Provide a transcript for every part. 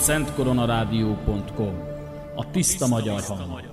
www.szentkoronarádió.com A tiszta magyar hang.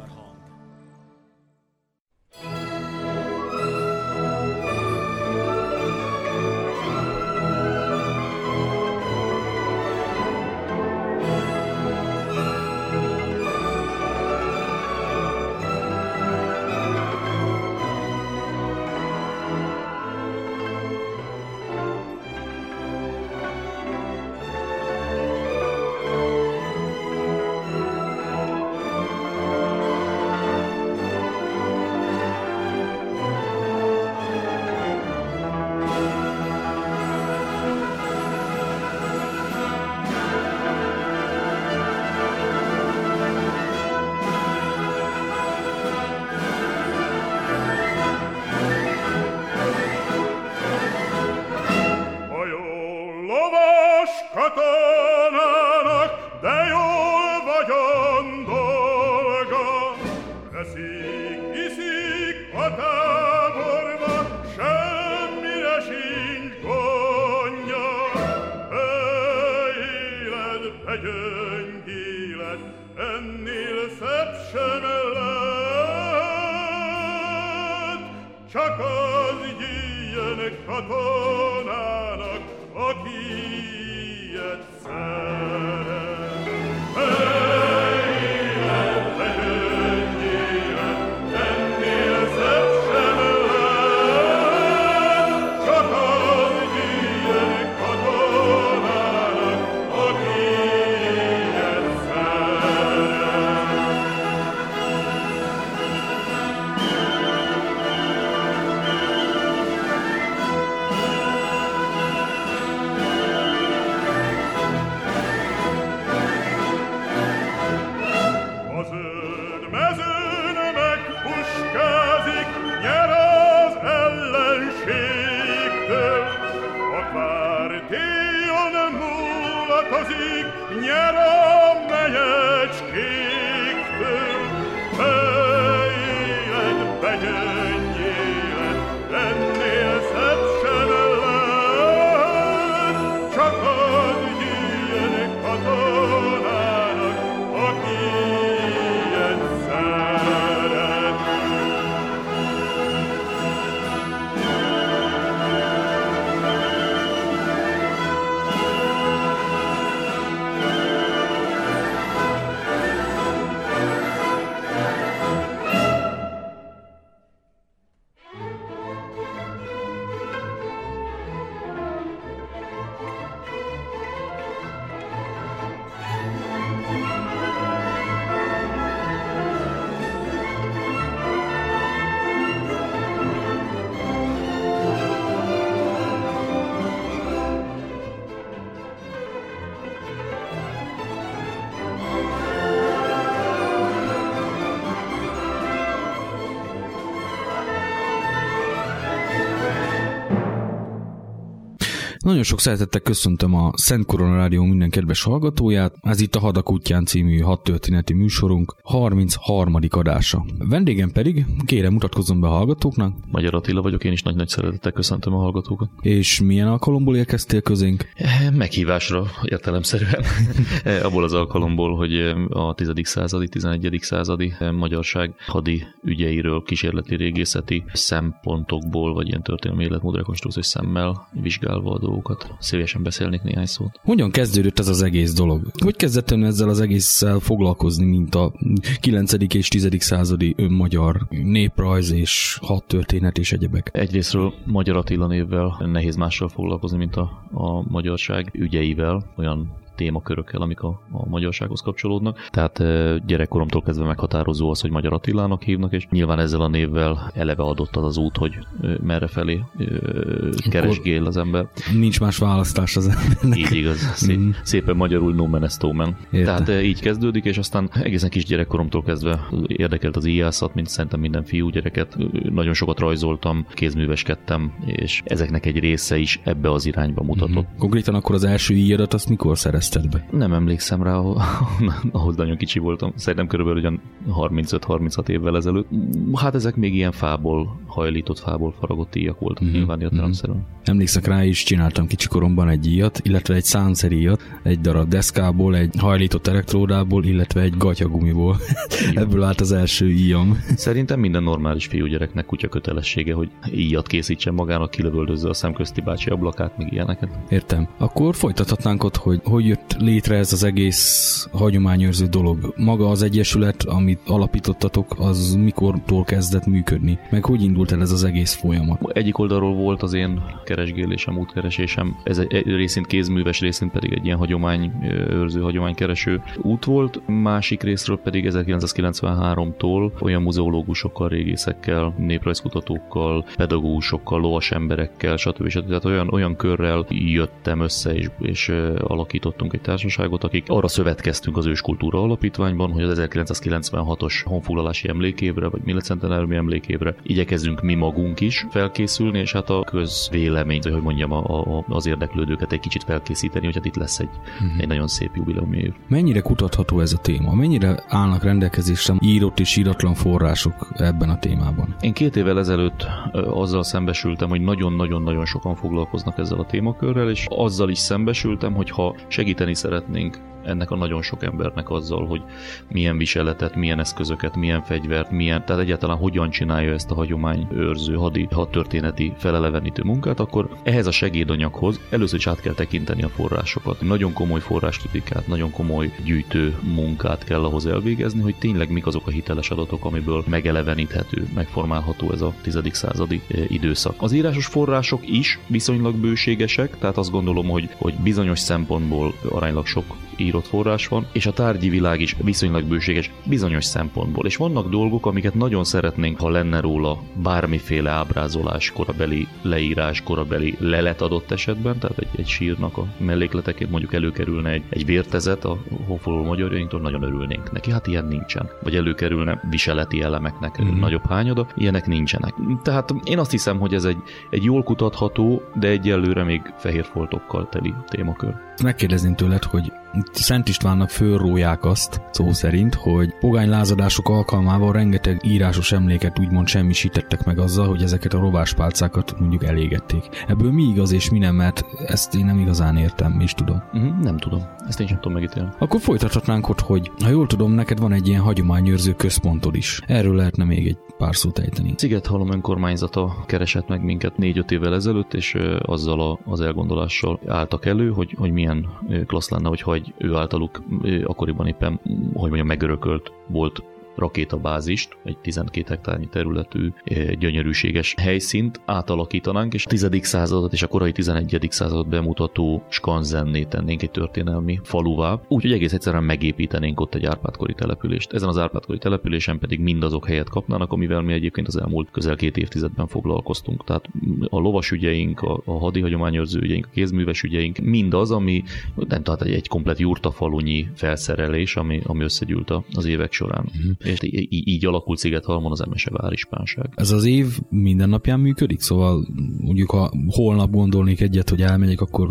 csak az ilyen katonának, aki ilyet szeret. Nagyon sok szeretettel köszöntöm a Szent Korona Rádió minden kedves hallgatóját. Ez itt a Hadak útján című hat történeti műsorunk 33. adása. Vendégem pedig, kérem mutatkozzon be a hallgatóknak. Magyar Attila vagyok, én is nagy-nagy szeretettel köszöntöm a hallgatókat. És milyen alkalomból érkeztél közénk? Eh, meghívásra értelemszerűen. Eh, abból az alkalomból, hogy eh, a 10. századi, 11. századi magyarság hadi ügyeiről kísérleti régészeti szempontokból, vagy ilyen történelmi életmód rekonstrukciós szemmel vizsgálva a dolgokat. Szívesen beszélnék néhány szót. Hogyan kezdődött ez az egész dolog? Hogy kezdettem ezzel az egésszel foglalkozni, mint a 9. és 10. századi magyar néprajz és hadtörténet és egyebek? Egyrésztről Magyar Attila névvel nehéz mással foglalkozni, mint a, a magyarság ügyeivel, olyan témakörökkel, amik a, a magyarsághoz kapcsolódnak. Tehát gyerekkoromtól kezdve meghatározó az, hogy Magyar Attilának hívnak, és nyilván ezzel a névvel eleve adott az az út, hogy merre felé keresgél az ember. Nincs más választás az embernek. Így igaz. Szép, mm. Szépen magyarul man man. Tehát így kezdődik, és aztán egészen kis gyerekkoromtól kezdve érdekelt az íjászat, mint szerintem minden fiú gyereket. Nagyon sokat rajzoltam, kézműveskedtem, és ezeknek egy része is ebbe az irányba mutatott. Mm. Konkrétan akkor az első íjadat azt mikor szerez fejezted be? Nem emlékszem rá, ahhoz nagyon kicsi voltam. Szerintem körülbelül ugyan 35-36 évvel ezelőtt. Hát ezek még ilyen fából, hajlított fából faragott íjak voltak mm-hmm. nyilván értelemszerűen. Mm-hmm. Emlékszek rá is, csináltam kicsi koromban egy íjat, illetve egy szánszeríjat, egy darab deszkából, egy hajlított elektródából, illetve egy gatyagumiból. Ebből állt az első íjam. Szerintem minden normális fiúgyereknek kutya kötelessége, hogy íjat készítsen magának, kilövöldözze a szemközti bácsi ablakát, még ilyeneket. Értem. Akkor folytathatnánk ott, hogy hogy jött létre ez az egész hagyományőrző dolog. Maga az egyesület, amit alapítottatok, az mikortól kezdett működni? Meg hogy indult el ez az egész folyamat? Egyik oldalról volt az én keresgélésem, útkeresésem. Ez egy, részint kézműves, részint pedig egy ilyen hagyományőrző, hagyománykereső út volt. Másik részről pedig 1993-tól olyan muzeológusokkal, régészekkel, néprajzkutatókkal, pedagógusokkal, lovas emberekkel, stb. stb. Tehát olyan, olyan körrel jöttem össze, és, és alakítottunk egy társaságot, akik arra szövetkeztünk az őskultúra alapítványban, hogy az 1996-os honfoglalási emlékévre, vagy millicentenáriumi emlékévre igyekezünk mi magunk is felkészülni, és hát a közvéleményt, hogy mondjam, a, a, az érdeklődőket egy kicsit felkészíteni, hogy hát itt lesz egy, uh-huh. egy nagyon szép jubileumi év. Mennyire kutatható ez a téma? Mennyire állnak rendelkezésre írott és íratlan források ebben a témában? Én két évvel ezelőtt azzal szembesültem, hogy nagyon-nagyon-nagyon sokan foglalkoznak ezzel a témakörrel, és azzal is szembesültem, hogy ha segíteni szeretnénk ennek a nagyon sok embernek azzal, hogy milyen viseletet, milyen eszközöket, milyen fegyvert, milyen, tehát egyáltalán hogyan csinálja ezt a hagyomány őrző, hadi, hadtörténeti felelevenítő munkát, akkor ehhez a segédanyaghoz először is át kell tekinteni a forrásokat. Nagyon komoly forráskritikát, nagyon komoly gyűjtő munkát kell ahhoz elvégezni, hogy tényleg mik azok a hiteles adatok, amiből megeleveníthető, megformálható ez a 10. századi eh, időszak. Az írásos források is viszonylag bőségesek, tehát azt gondolom, hogy, hogy bizonyos szempontból aránylag sok írott forrás van, és a tárgyi világ is viszonylag bőséges bizonyos szempontból. És vannak dolgok, amiket nagyon szeretnénk, ha lenne róla bármiféle ábrázolás, korabeli leírás, korabeli lelet adott esetben, tehát egy, egy sírnak a mellékleteként mondjuk előkerülne egy, egy vértezet a honfoglaló magyarjainktól, nagyon örülnénk neki. Hát ilyen nincsen. Vagy előkerülne viseleti elemeknek mm-hmm. nagyobb hányada, ilyenek nincsenek. Tehát én azt hiszem, hogy ez egy, egy jól kutatható, de egyelőre még fehér foltokkal teli témakör. Megkérdezném tőled, hogy Szent Istvánnak fölróják azt, szó szerint, hogy pogány lázadások alkalmával rengeteg írásos emléket úgymond semmisítettek meg azzal, hogy ezeket a rováspálcákat mondjuk elégették. Ebből mi igaz és mi nem, mert ezt én nem igazán értem, is tudom. Uh-huh, nem tudom. Ezt én sem tudom megítélni. Akkor folytathatnánk ott, hogy ha jól tudom, neked van egy ilyen hagyományőrző központod is. Erről lehetne még egy pár szót ejteni. Szigethalom önkormányzata keresett meg minket négy-öt évvel ezelőtt, és azzal a, az elgondolással álltak elő, hogy, hogy milyen klassz lenne, hogyha egy ő általuk akkoriban éppen, hogy mondjam, megörökölt volt rakétabázist, egy 12 hektárnyi területű gyönyörűséges helyszínt átalakítanánk, és a 10. századot és a korai 11. századot bemutató skanzenné tennénk egy történelmi faluvá, úgyhogy egész egyszerűen megépítenénk ott egy árpádkori települést. Ezen az árpádkori településen pedig mindazok helyet kapnának, amivel mi egyébként az elmúlt közel két évtizedben foglalkoztunk. Tehát a lovas ügyeink, a, a hadihagyományőrző ügyeink, a kézműves ügyeink, mindaz, ami nem tehát egy, egy komplet jurtafalunyi felszerelés, ami, ami összegyűlt az évek során. Uh-huh és így, így alakult Szigethalmon az Emese várispánság. Ez az év minden napján működik? Szóval mondjuk ha holnap gondolnék egyet, hogy elmegyek, akkor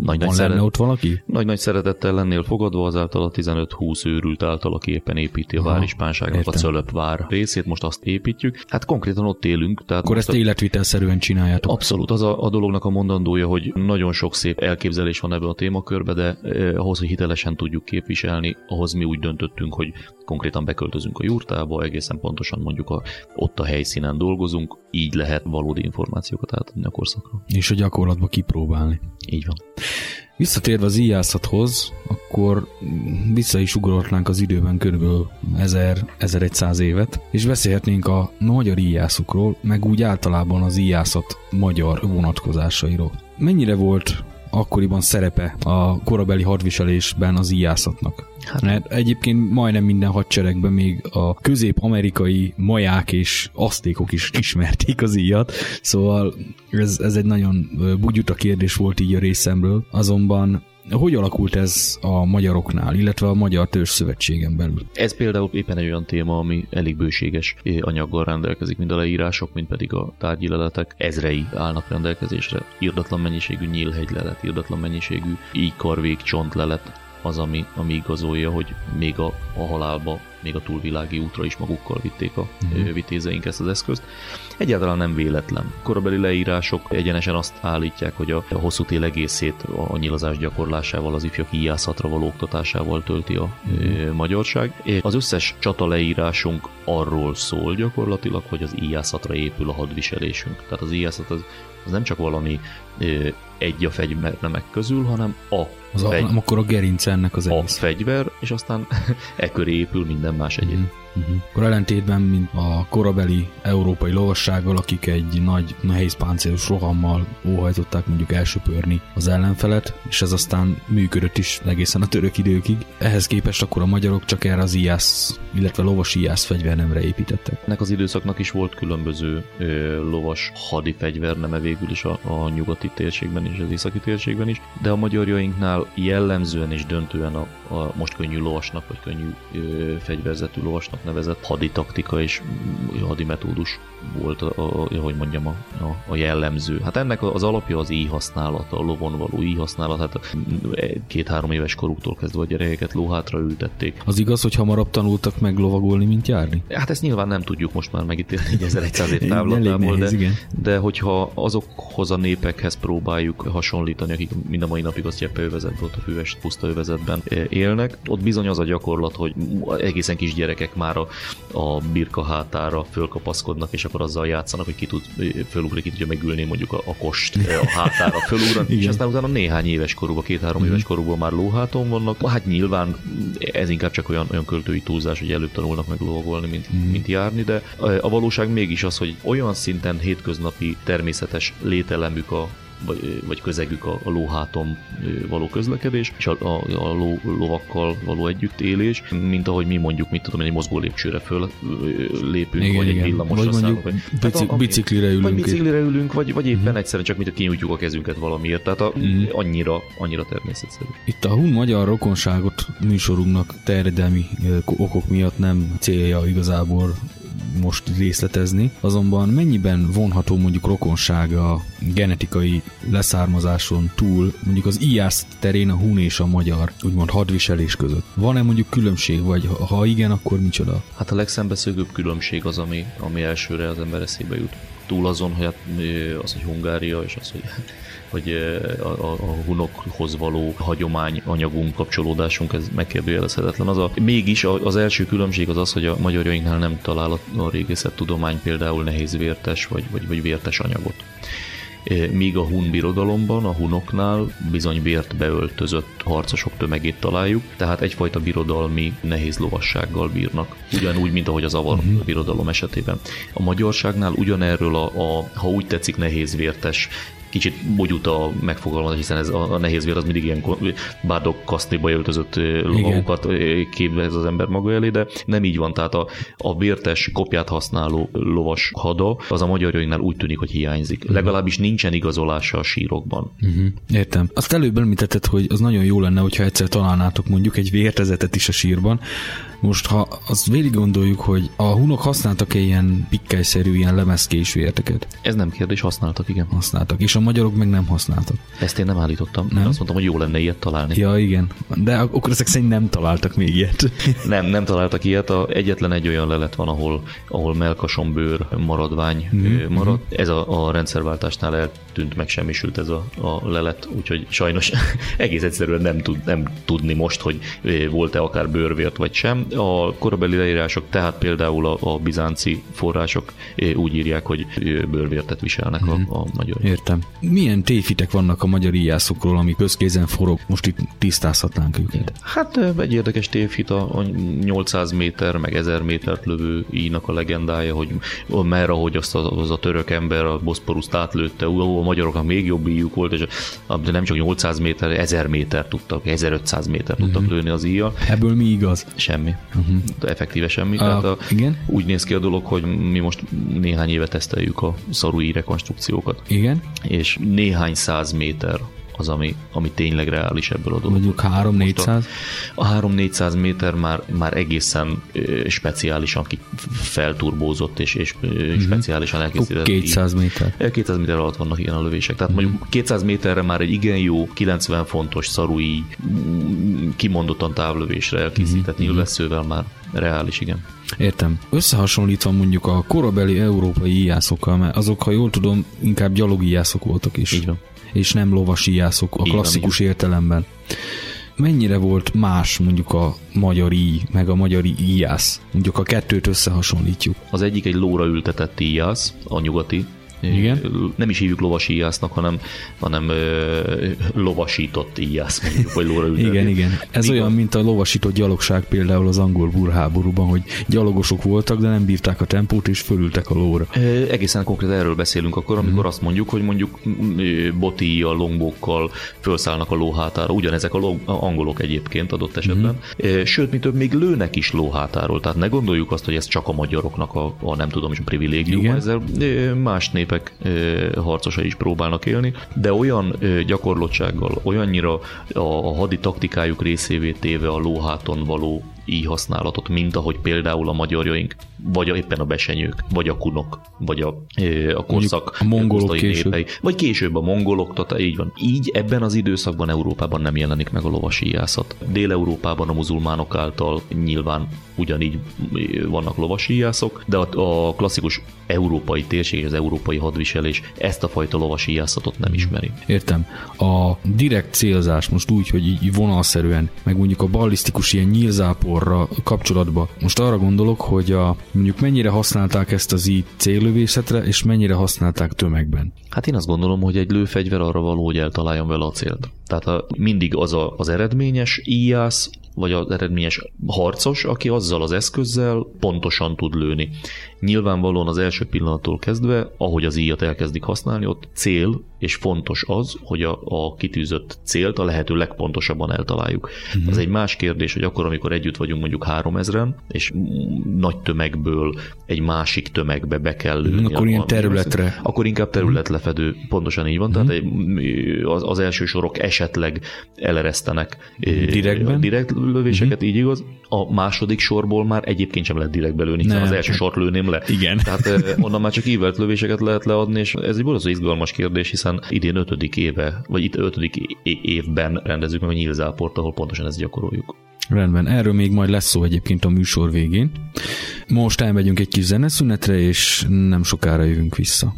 nagy, van nagy lenne ott valaki? Nagy-nagy szeretettel lennél fogadva azáltal a 15-20 őrült által, aki éppen építi a várispánságnak a Cölöp vár részét, most azt építjük. Hát konkrétan ott élünk. Tehát akkor ezt a... életvitelszerűen csináljátok. Abszolút. Az a, a dolognak a mondandója, hogy nagyon sok szép elképzelés van ebbe a témakörbe, de eh, ahhoz, hogy hitelesen tudjuk képviselni, ahhoz mi úgy döntöttünk, hogy konkrétan beköltözünk a jurtába, egészen pontosan mondjuk a, ott a helyszínen dolgozunk, így lehet valódi információkat átadni a korszakról. És a gyakorlatba kipróbálni. Így van. Visszatérve az íjászathoz, akkor vissza is ugorhatnánk az időben kb. 1000-1100 évet, és beszélhetnénk a magyar íjászokról, meg úgy általában az íjászat magyar vonatkozásairól. Mennyire volt akkoriban szerepe a korabeli hadviselésben az íjászatnak? Hát. Mert egyébként majdnem minden hadseregben még a közép-amerikai maják és asztékok is ismerték az íjat, szóval ez, ez egy nagyon bugyuta kérdés volt így a részemről, azonban Hogy alakult ez a magyaroknál, illetve a Magyar Törzs Szövetségen belül? Ez például éppen egy olyan téma, ami elég bőséges anyaggal rendelkezik, mind a leírások, mind pedig a tárgyi leletek. Ezrei állnak rendelkezésre. Irdatlan mennyiségű nyílhegy lelet, irdatlan mennyiségű íjkarvég csontlelet, az, ami, ami igazolja, hogy még a, a halálba, még a túlvilági útra is magukkal vitték a uh-huh. vitézeink ezt az eszközt. Egyáltalán nem véletlen. Korabeli leírások egyenesen azt állítják, hogy a, a hosszú tél egészét a nyilazás gyakorlásával, az ifjak íjászatra való oktatásával tölti a uh-huh. magyarság. És az összes csata leírásunk arról szól gyakorlatilag, hogy az íjászatra épül a hadviselésünk. Tehát az íjászat az, az nem csak valami egy a fegyvernemek közül, hanem a az fegy... a, akkor a gerinc ennek az egész. A fegyver, és aztán e köré épül minden na 60. Uh-huh. Akkor ellentétben, mint a korabeli európai lovassággal, akik egy nagy, nehéz páncélos rohammal óhajtották mondjuk elsöpörni az ellenfelet, és ez aztán működött is egészen a török időkig. Ehhez képest akkor a magyarok csak erre az ijász, illetve lovas ijász fegyvernemre építettek. Ennek az időszaknak is volt különböző ö, lovas hadi fegyverneme végül is a, a nyugati térségben és az északi térségben is, de a magyarjainknál jellemzően és döntően a, a most könnyű lovasnak, vagy könnyű ö, fegyverzetű lovasnak nevezett haditaktika és hadimetódus volt, a, a, hogy mondjam, a, a, a jellemző. Hát ennek az alapja az íj íhasználata, a lovon való íj íhasználat, hát két-három éves koruktól kezdve a gyerekeket lóhátra ültették. Az igaz, hogy hamarabb tanultak meg lovagolni, mint járni? Hát ezt nyilván nem tudjuk most már megítélni 1100 év távlatából, de, de hogyha azokhoz a népekhez próbáljuk hasonlítani, akik mind a mai napig övezetben, ott a füves puszta övezetben élnek, ott bizony az a gyakorlat, hogy egészen kis gyerekek már a, a birka hátára fölkapaszkodnak, és akkor azzal játszanak, hogy ki tud fölugrik, ki tudja megülni mondjuk a, a kost a hátára fölugran, és aztán utána néhány éves korúban, két-három mm. éves korúban már lóháton vannak. Hát nyilván ez inkább csak olyan, olyan költői túlzás, hogy előbb tanulnak meg lovagolni, mint, mm. mint járni, de a valóság mégis az, hogy olyan szinten hétköznapi természetes lételemük a, vagy, vagy közegük a, a lóháton való közlekedés, és a, a, a ló, lovakkal való együttélés, mint ahogy mi mondjuk, mit tudom, egy mozgó lépcsőre föl lépünk, igen, vagy igen. egy villamosra vagy mondjuk vagy, bici, a, biciklire ülünk. Vagy biciklire ülünk, vagy, vagy éppen mm. egyszerűen csak mint a kinyújtjuk a kezünket valamiért, tehát a, mm. annyira, annyira természetszerű. Itt a hun magyar rokonságot műsorunknak terjedelmi okok miatt nem célja igazából most részletezni, azonban mennyiben vonható mondjuk rokonsága genetikai leszármazáson túl mondjuk az IASZ terén a hun és a magyar úgymond hadviselés között? Van-e mondjuk különbség, vagy ha igen, akkor micsoda? Hát a legszembeszögőbb különbség az, ami, ami elsőre az ember eszébe jut. Túl azon, hogy hát, az, hogy Hungária, és az, hogy hogy a, a, a hunokhoz való hagyomány anyagunk, kapcsolódásunk, ez megkérdőjelezhetetlen. Az a, mégis az első különbség az az, hogy a magyarjainknál nem talál a, a tudomány például nehéz vértes vagy, vagy, vagy vértes anyagot míg a hun birodalomban, a hunoknál bizony vért beöltözött harcosok tömegét találjuk, tehát egyfajta birodalmi nehéz lovassággal bírnak. Ugyanúgy, mint ahogy az avar uh-huh. birodalom esetében. A magyarságnál ugyanerről a, a, ha úgy tetszik, nehéz vértes kicsit bogyut a megfogalmazás, hiszen ez a, a nehéz vér az mindig ilyen bárdok kasztéba öltözött lovagokat ez az ember maga elé, de nem így van. Tehát a, a vértes kopját használó lovas hada az a magyarjainknál úgy tűnik, hogy hiányzik. Uh-huh. Legalábbis nincsen igazolása a sírokban. Uh-huh. Értem. Azt előbb említetted, hogy az nagyon jó lenne, hogyha egyszer találnátok mondjuk egy vértezetet is a sírban, most, ha azt végig gondoljuk, hogy a hunok használtak-e ilyen pikkelyszerű, ilyen lemezkés vérteket? Ez nem kérdés, használtak, igen. Használtak, és a magyarok meg nem használtak. Ezt én nem állítottam. Nem? Azt mondtam, hogy jó lenne ilyet találni. Ja, igen. De akkor ezek szerint nem találtak még ilyet. nem, nem találtak ilyet. A, egyetlen egy olyan lelet van, ahol, ahol melkasonbőr maradvány mm-hmm. marad. Ez a, a rendszerváltásnál eltűnt, megsemmisült ez a, a lelet, úgyhogy sajnos egész egyszerűen nem, tud, nem tudni most, hogy volt-e akár bőrvért vagy sem a korabeli leírások, tehát például a, a bizánci források úgy írják, hogy bőrvértet viselnek hmm. a, mhm. a magyar. Értem. Milyen téfitek vannak a magyar íjászokról, ami közkézen forog? Most itt tisztázhatnánk őket. Hát egy érdekes tévhit a, a 800 méter, meg 1000 métert lövő íjnak a legendája, hogy merre, ahogy azt az, az a török ember a Boszporuszt átlőtte, a magyaroknak még jobb íjuk volt, és de nem csak 800 méter, 1000 méter tudtak, 1500 méter tudtak mm-hmm. lőni az íjjal. Ebből mi igaz? Semmi uh-huh. effektíve semmi. A, Tehát a, igen? úgy néz ki a dolog, hogy mi most néhány éve teszteljük a szarui rekonstrukciókat. Igen. És néhány száz méter az, ami, ami tényleg reális ebből a dologból. Mondjuk 3-400? A 3-400 méter már, már egészen speciálisan felturbózott és, és mm-hmm. speciálisan elkészített. 200 méter. 200 méter alatt vannak ilyen a lövések. Tehát mm-hmm. mondjuk 200 méterre már egy igen jó 90 fontos szarui kimondottan távlövésre elkészített mm-hmm. nyilvesszővel már reális, igen. Értem. Összehasonlítva mondjuk a korabeli európai íjászokkal, mert azok, ha jól tudom, inkább gyalogi íjászok voltak is. Így van. És nem lovasi íjászok a klasszikus van, értelemben. Mennyire volt más mondjuk a magyar íj, meg a magyar íjász? Mondjuk a kettőt összehasonlítjuk. Az egyik egy lóra ültetett íjász, a nyugati igen. Nem is hívjuk lovasi íjásznak, hanem, hanem ö, lovasított íjász, mondjuk, vagy lóra ültetni. Igen, igen. Ez Míg olyan, mint a lovasított gyalogság például az angol burháborúban, hogy gyalogosok voltak, de nem bírták a tempót, és fölültek a lóra. E, egészen konkrét erről beszélünk akkor, amikor mm. azt mondjuk, hogy mondjuk boti a longbókkal felszállnak a lóhátára, ugyanezek a, ló, a angolok egyébként adott esetben. Mm. Sőt, mi több, még lőnek is lóhátáról, tehát ne gondoljuk azt, hogy ez csak a magyaroknak a, a nem tudom is a privilégium, ezzel más népek népek harcosai is próbálnak élni, de olyan gyakorlottsággal, olyannyira a hadi taktikájuk részévé téve a lóháton való így használatot, mint ahogy például a magyarjaink, vagy éppen a besenyők, vagy a kunok, vagy a, a korszak a mongolok később. Népei, vagy később a mongolok, tehát így van. Így ebben az időszakban Európában nem jelenik meg a lovasíjászat. Dél-Európában a muzulmánok által nyilván ugyanígy vannak lovasíjászok, de a, a klasszikus európai térség, az európai hadviselés ezt a fajta lovasíjászatot nem ismeri. Értem. A direkt célzás most úgy, hogy így vonalszerűen, meg mondjuk a ballisztikus ilyen nyílzápor táborra kapcsolatba. Most arra gondolok, hogy a, mondjuk mennyire használták ezt az így céllövészetre, és mennyire használták tömegben. Hát én azt gondolom, hogy egy lőfegyver arra való, hogy eltaláljon vele a célt. Tehát a, mindig az a, az eredményes íjász, vagy az eredményes harcos, aki azzal az eszközzel pontosan tud lőni. Nyilvánvalóan az első pillanattól kezdve, ahogy az íjat elkezdik használni, ott cél és fontos az, hogy a, a kitűzött célt a lehető legpontosabban eltaláljuk. Uh-huh. Ez egy más kérdés, hogy akkor, amikor együtt vagyunk mondjuk három ezren, és nagy tömegből egy másik tömegbe be kell lőni. Uh-huh. Akkor ilyen területre. Akkor inkább területlefedő, uh-huh. pontosan így van. Uh-huh. Tehát az, az első sorok esetleg eleresztenek Direktben? direkt lövéseket, uh-huh. így igaz. A második sorból már egyébként sem lehet direkt belőni, hiszen az első sort lőném le. Igen. Tehát onnan már csak ívelt lövéseket lehet leadni, és ez egy borzasztó izgalmas kérdés, hiszen hiszen idén ötödik éve, vagy itt ötödik évben rendezzük meg a nyílzáport, ahol pontosan ezt gyakoroljuk. Rendben, erről még majd lesz szó egyébként a műsor végén. Most elmegyünk egy kis zeneszünetre, és nem sokára jövünk vissza.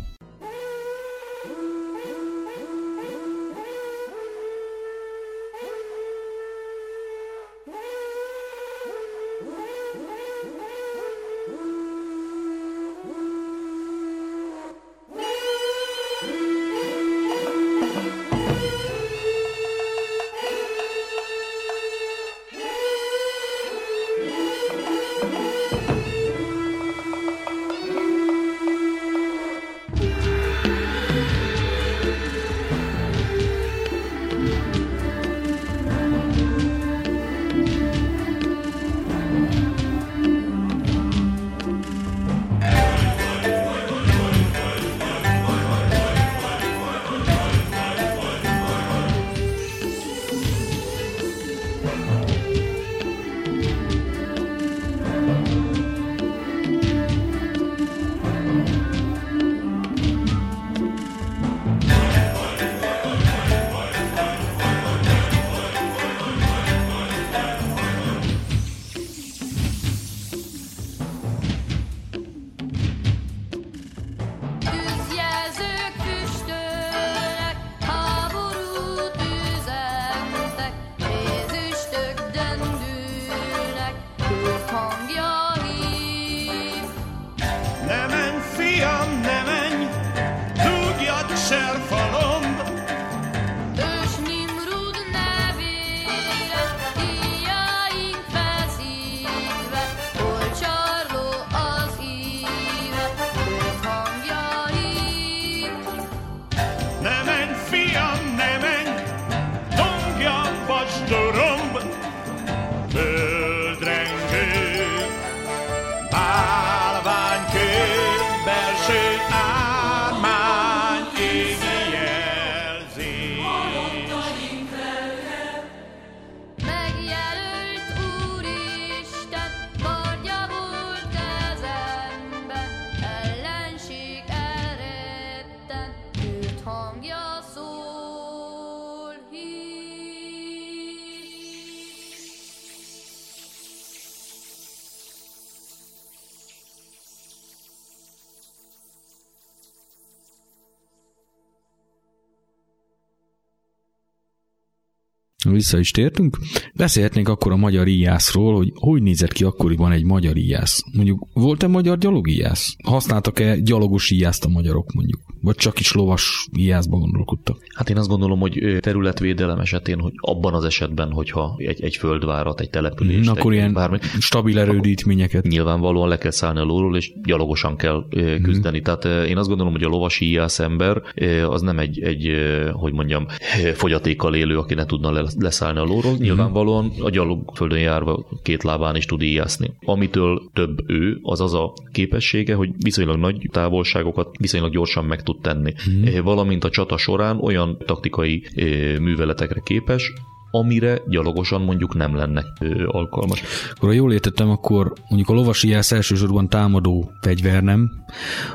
Vissza is tértünk. Beszélhetnénk akkor a magyar íjászról, hogy hogy nézett ki akkoriban egy magyar íjász. Mondjuk volt-e magyar gyalogíjász? Használtak-e gyalogos íjászt a magyarok mondjuk? Vagy csak is lovas íjászba gondolkodtak? Hát én azt gondolom, hogy területvédelem esetén, hogy abban az esetben, hogyha egy, egy földvárat, egy település, Mm, akkor egy, ilyen bármi, stabil erődítményeket. nyilvánvalóan le kell szállni a lóról, és gyalogosan kell ö, küzdeni. Tehát ö, én azt gondolom, hogy a lovasi íjász ember az nem egy, egy hogy mondjam, fogyatékkal élő, aki ne tudna le- leszállni a lóról. Nyilvánvalóan a gyalogföldön járva két lábán is tud íjászni. Amitől több ő, az az a képessége, hogy viszonylag nagy távolságokat viszonylag gyorsan meg tud tenni. Ö, Valamint a csata során olyan taktikai ö, műveletekre képes, amire gyalogosan mondjuk nem lenne alkalmas. Akkor ha jól értettem, akkor mondjuk a lovasi íjász elsősorban támadó fegyver nem,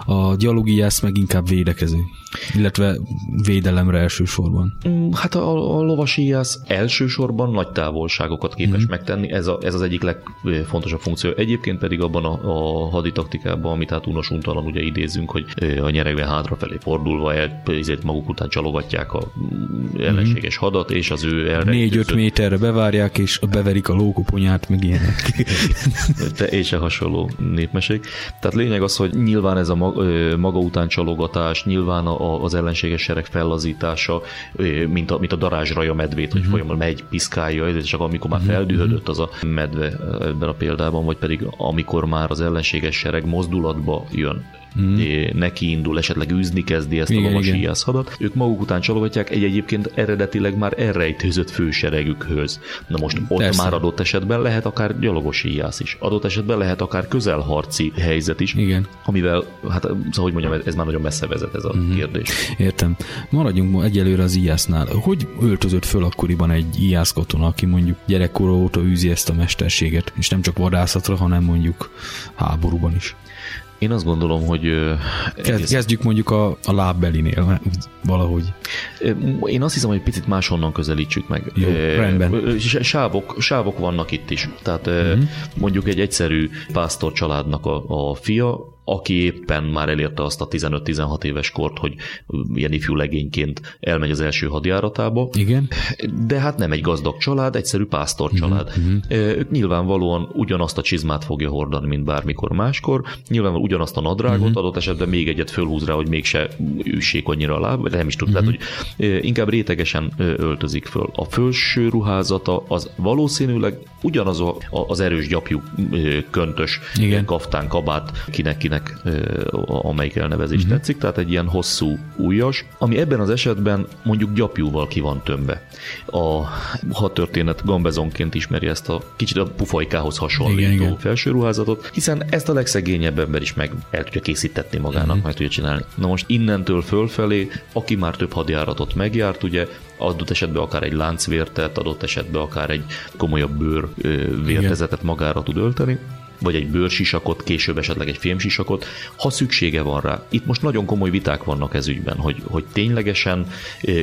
a gyalogíjász meg inkább védekező, illetve védelemre elsősorban. Mm, Hát a, a lovasíjász elsősorban nagy távolságokat képes mm-hmm. megtenni, ez, a, ez az egyik legfontosabb funkció. Egyébként pedig abban a, a haditaktikában, amit hát unosuntalan ugye idézünk, hogy a nyeregben hátrafelé fordulva el, ezért maguk után csalogatják a mm, ellenséges hadat, és az ő elrejtőzött- 4-5 méterre bevárják, és beverik a lókoponyát, meg ilyenek. te és a hasonló népmesék. Tehát lényeg az, hogy nyilván ez a maga után csalogatás, nyilván az ellenséges sereg fellazítása, mint a, mint a darázsraja medvét, hogy folyamatosan megy, piszkálja, és csak amikor már feldühödött az a medve ebben a példában, vagy pedig amikor már az ellenséges sereg mozdulatba jön, mm. neki indul, esetleg űzni kezdi ezt Igen, a lovas íjászhadat, ők maguk után csalogatják egy egyébként eredetileg már elrejtőzött főseregükhöz. Na most ott Persze. már adott esetben lehet akár gyalogos íjász is. Adott esetben lehet akár közelharci helyzet is, Igen. amivel, hát szóval, hogy mondjam, ez- már nagyon messze vezet ez a uh-huh. kérdés. Értem. Maradjunk ma egyelőre az íjásznál. Hogy öltözött föl akkoriban egy íjász katona, aki mondjuk gyerekkora óta űzi ezt a mesterséget, és nem csak vadászatra, hanem mondjuk háborúban is? Én azt gondolom, hogy egész- kezdjük mondjuk a, a lábbelinél, valahogy. Én azt hiszem, hogy picit máshonnan közelítsük meg. Jó, rendben. Sávok, sávok vannak itt is. Tehát uh-huh. mondjuk egy egyszerű pásztor családnak a, a fia, aki éppen már elérte azt a 15-16 éves kort, hogy ilyen ifjú legényként elmegy az első hadjáratába, Igen? de hát nem egy gazdag család, egyszerű pásztor család. Uh-huh. Ők nyilvánvalóan ugyanazt a csizmát fogja hordani, mint bármikor máskor, nyilvánvalóan ugyanazt a nadrágot, uh-huh. adott esetben még egyet fölhúz rá, hogy mégse üssék annyira a láb, de nem is tud, uh-huh. lehet, hogy inkább rétegesen öltözik föl. A felső ruházata az valószínűleg ugyanaz a, az erős gyapjú köntös Igen. kaftán, kabát, kinek-kinek, ö, amelyik elnevezés uh-huh. tetszik, tehát egy ilyen hosszú ujjas, ami ebben az esetben mondjuk gyapjúval ki van tömve. A hadtörténet gambezonként ismeri ezt a kicsit a pufajkához hasonlító Igen, igen. felső ruházatot, hiszen ezt a legszegényebb ember is meg el tudja készítetni magának, uh-huh. meg tudja csinálni. Na most innentől fölfelé, aki már több hadjáratot megjárt, ugye adott esetben akár egy láncvértet, adott esetben akár egy komolyabb bőr vértezetet magára tud ölteni, vagy egy bőrsisakot, később esetleg egy fémsisakot, ha szüksége van rá. Itt most nagyon komoly viták vannak ez ügyben, hogy, hogy ténylegesen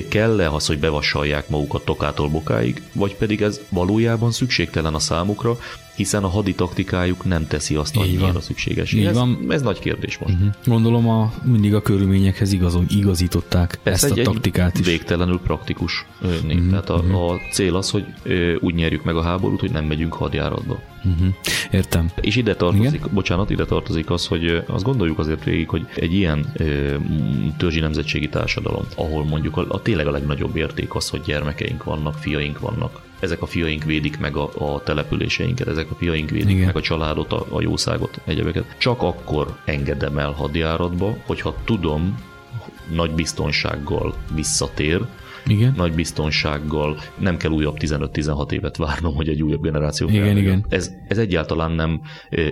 kell-e az, hogy bevassalják magukat tokától bokáig, vagy pedig ez valójában szükségtelen a számukra, hiszen a haditaktikájuk nem teszi azt annyira szükséges. Így ez, van. ez nagy kérdés most. Mhm. Gondolom a, mindig a körülményekhez igazol, igazították Ez ezt a taktikát is. Mhm. végtelenül praktikus. Mm-hmm. Tehát a, a cél az, hogy úgy nyerjük meg a háborút, hogy nem megyünk hadjáratba. Uh-huh. Értem. És ide tartozik, Igen? bocsánat, ide tartozik az, hogy azt gondoljuk azért végig, hogy egy ilyen ö, törzsi nemzetségi társadalom, ahol mondjuk a, a tényleg a legnagyobb érték az, hogy gyermekeink vannak, fiaink vannak, ezek a fiaink védik meg a, a településeinket, ezek a fiaink védik. Igen. meg a családot, a, a jószágot, egyebeket. Csak akkor engedem el hadjáratba, hogyha tudom, nagy biztonsággal visszatér, Igen? nagy biztonsággal, nem kell újabb 15-16 évet várnom, hogy egy újabb generáció Igen, igen. Ez, ez egyáltalán nem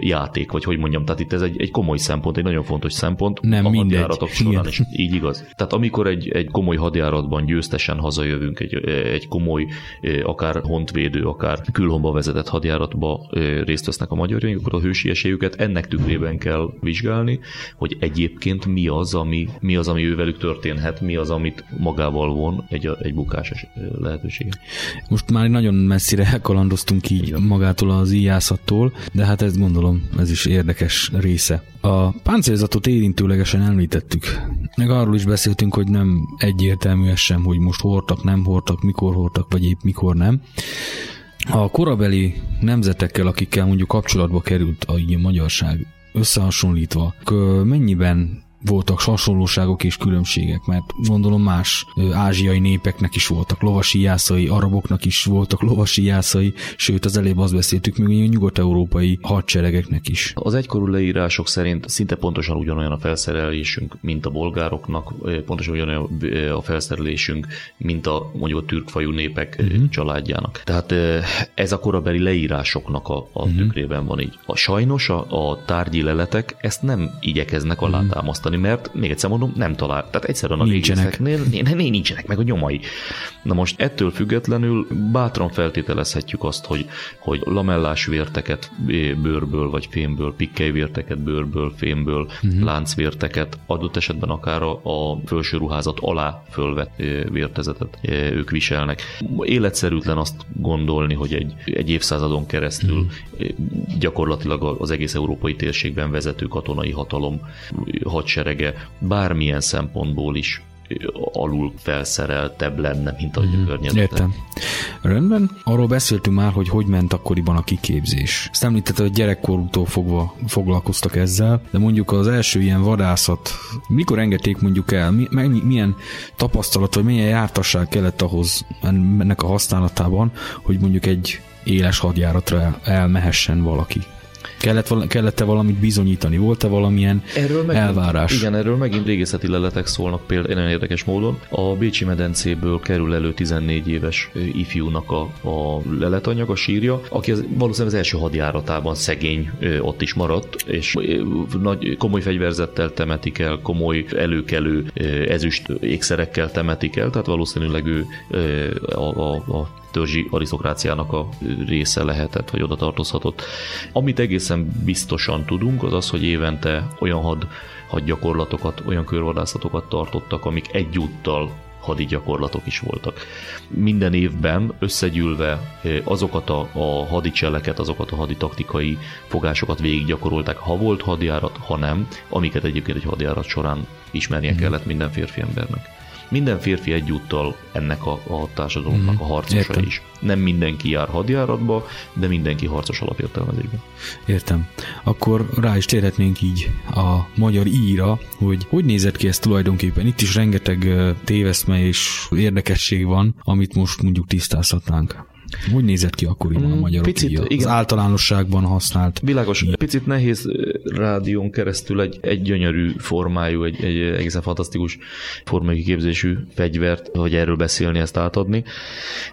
játék, vagy hogy mondjam, tehát itt ez egy, egy komoly szempont, egy nagyon fontos szempont Nem a mindegy. hadjáratok során Igen. is. Így igaz. Tehát amikor egy, egy komoly hadjáratban győztesen hazajövünk, egy, egy komoly, akár hontvédő, akár külhomba vezetett hadjáratba részt vesznek a magyarjaink, akkor a hősi esélyüket ennek tükrében kell vizsgálni, hogy egyébként mi az, ami, mi az, ami ővelük történhet, mi az, amit magával von egy egy, egy bukás lehetősége. Most már nagyon messzire elkalandoztunk így Igen. magától az íjászattól, de hát ezt gondolom, ez is érdekes része. A páncélzatot érintőlegesen említettük. Meg arról is beszéltünk, hogy nem egyértelmű ez sem, hogy most hordtak, nem hordtak, mikor hordtak, vagy épp mikor nem. A korabeli nemzetekkel, akikkel mondjuk kapcsolatba került a, a magyarság összehasonlítva, mennyiben voltak hasonlóságok és különbségek, mert gondolom más ázsiai népeknek is voltak lovasi jászai, araboknak is voltak lovasi jászai, sőt az előbb azt beszéltük még a nyugat-európai hadseregeknek is. Az egykorú leírások szerint szinte pontosan ugyanolyan a felszerelésünk, mint a bolgároknak, pontosan ugyanolyan a felszerelésünk, mint a mondjuk a türkfajú népek uh-huh. családjának. Tehát ez a korabeli leírásoknak a, a uh-huh. tükrében van így. A sajnos a, a tárgyi leletek ezt nem igyekeznek alátámasztani választani, mert még egyszer mondom, nem talál. Tehát egyszerűen a nincsenek. nincsenek meg a nyomai. Na most ettől függetlenül bátran feltételezhetjük azt, hogy, hogy lamellás vérteket bőrből vagy fémből, pikkelyvérteket bőrből, fémből, uh-huh. láncvérteket, adott esetben akár a, a felső ruházat alá fölvett vértezetet ők viselnek. Életszerűtlen azt gondolni, hogy egy, egy évszázadon keresztül uh-huh. gyakorlatilag az egész európai térségben vezető katonai hatalom hadsereg hadserege bármilyen szempontból is alul felszereltebb lenne, mint a mm, környezete. Értem. Rendben. Arról beszéltünk már, hogy hogy ment akkoriban a kiképzés. Ezt említette, hogy gyerekkorútól fogva foglalkoztak ezzel, de mondjuk az első ilyen vadászat, mikor engedték mondjuk el, mi, milyen tapasztalat, vagy milyen jártasság kellett ahhoz ennek a használatában, hogy mondjuk egy éles hadjáratra el, elmehessen valaki? Kellett, kellett-e valamit bizonyítani? Volt-e valamilyen erről megint, elvárás? Igen, erről megint régészeti leletek szólnak például nagyon érdekes módon. A Bécsi medencéből kerül elő 14 éves ifjúnak a, a leletanyag, a sírja, aki az, valószínűleg az első hadjáratában szegény ott is maradt, és nagy, komoly fegyverzettel temetik el, komoly előkelő ezüst ékszerekkel temetik el, tehát valószínűleg ő a, a, a törzsi arisztokráciának a része lehetett, vagy oda tartozhatott. Amit egészen biztosan tudunk, az az, hogy évente olyan had, hadgyakorlatokat, olyan körvadászatokat tartottak, amik egyúttal hadi gyakorlatok is voltak. Minden évben összegyűlve azokat a, a hadicseleket, azokat a hadi taktikai fogásokat végig gyakorolták, ha volt hadjárat, ha nem, amiket egyébként egy hadjárat során ismernie mhm. kellett minden férfi embernek minden férfi egyúttal ennek a, a társadalomnak mm, a harcosa értem. is. Nem mindenki jár hadjáratba, de mindenki harcos alapértelmezésben. Értem. Akkor rá is térhetnénk így a magyar íra, hogy hogy nézett ki ez tulajdonképpen. Itt is rengeteg téveszme és érdekesség van, amit most mondjuk tisztázhatnánk. Hogy nézett ki akkoriban a mm, magyar picit, igen. Az általánosságban használt. Világos, ilyen. picit nehéz rádión keresztül egy, egy gyönyörű formájú, egy, egy egészen fantasztikus formai képzésű fegyvert, hogy erről beszélni, ezt átadni.